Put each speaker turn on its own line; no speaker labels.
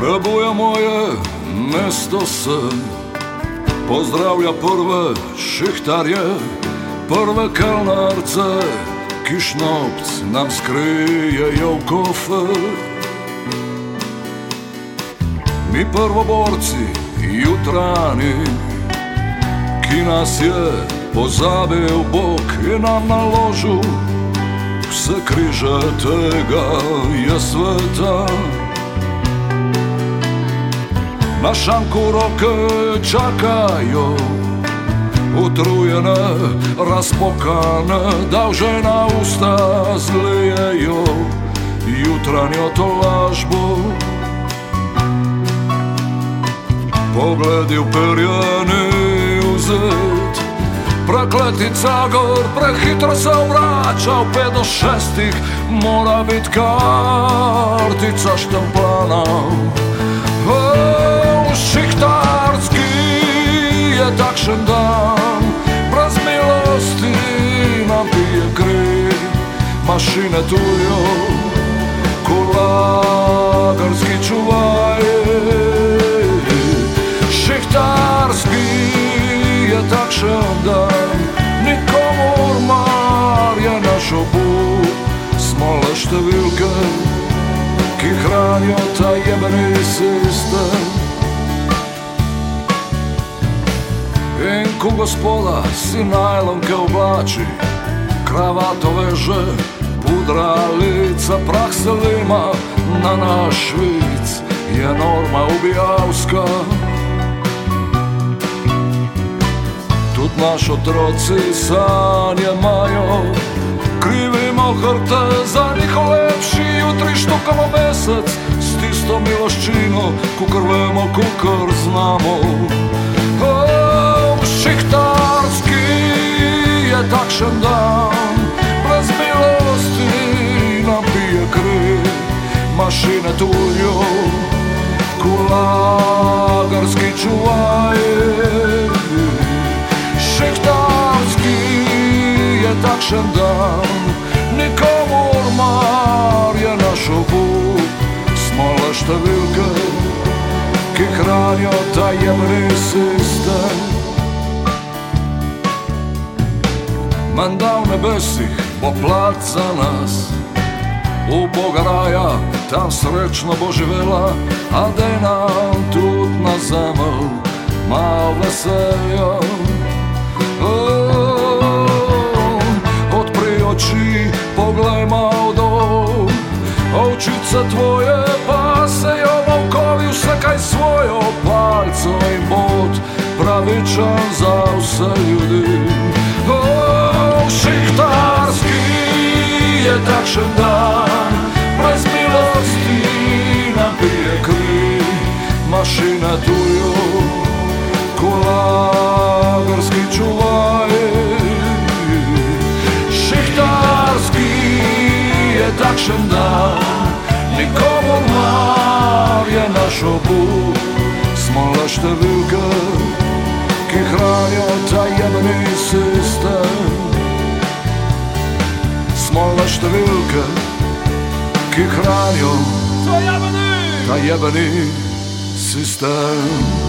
buja moje mesto sem, pozdravlja prve šihtarje, prve kalnarce, ki šnopc nam skrijejo v kofer. Mi prvoborci, jutrani, ki nas je pozabil Bog in nam naložil vse križe tega je sveta. Na šanku rok čakaju. Utrujene, raspokane Da u žena usta zlijeju. Jutranju tolažbu. Pogledi uperjeni u zid Prekletica gor, prehitro se obraća U pet do šestih mora bit kartica štampana. Mašine tujo, kulagarski čuvaje. Šihtarski je takšen dan, nikomu mar je naš obup, smo le številke ki hranijo ta jebeni sistem. In ko gospoda si najlonke oblači, kravato veže, Пудра лица, прах селима на наш швиць є норма убіявська. Тут наш отроці саня маю, кривимо хорте за них лепші у три штука на з тістом і лощину кукорвемо кукор знамо. Шихтарський є так шандар. Mašine tujo, kulagarski čuvaje. Šihtarski je takšen dan, nikomu mar je naš obup, smo le številke, ki hranijo ta jemni sistem. Menda v nebesih bo plat za nas, v Boga raja tam srečno bo živela, a da je nam tudi na zemlji malo veselja. Odpri oči, poglej malo dol, očice tvoje pa se jo volkovi vse kaj svojo palco in bod, pravičen za vse ljudi. Oh, šihtarski je takšen dan, mašina tujo, kulagarski čuvaj. Šihtarski je takšen dan, nikomu mar je naš obup, smo le številke, ki hranijo ta jebeni sistem. Smo le številke, ki hranijo ta jebeni sistem.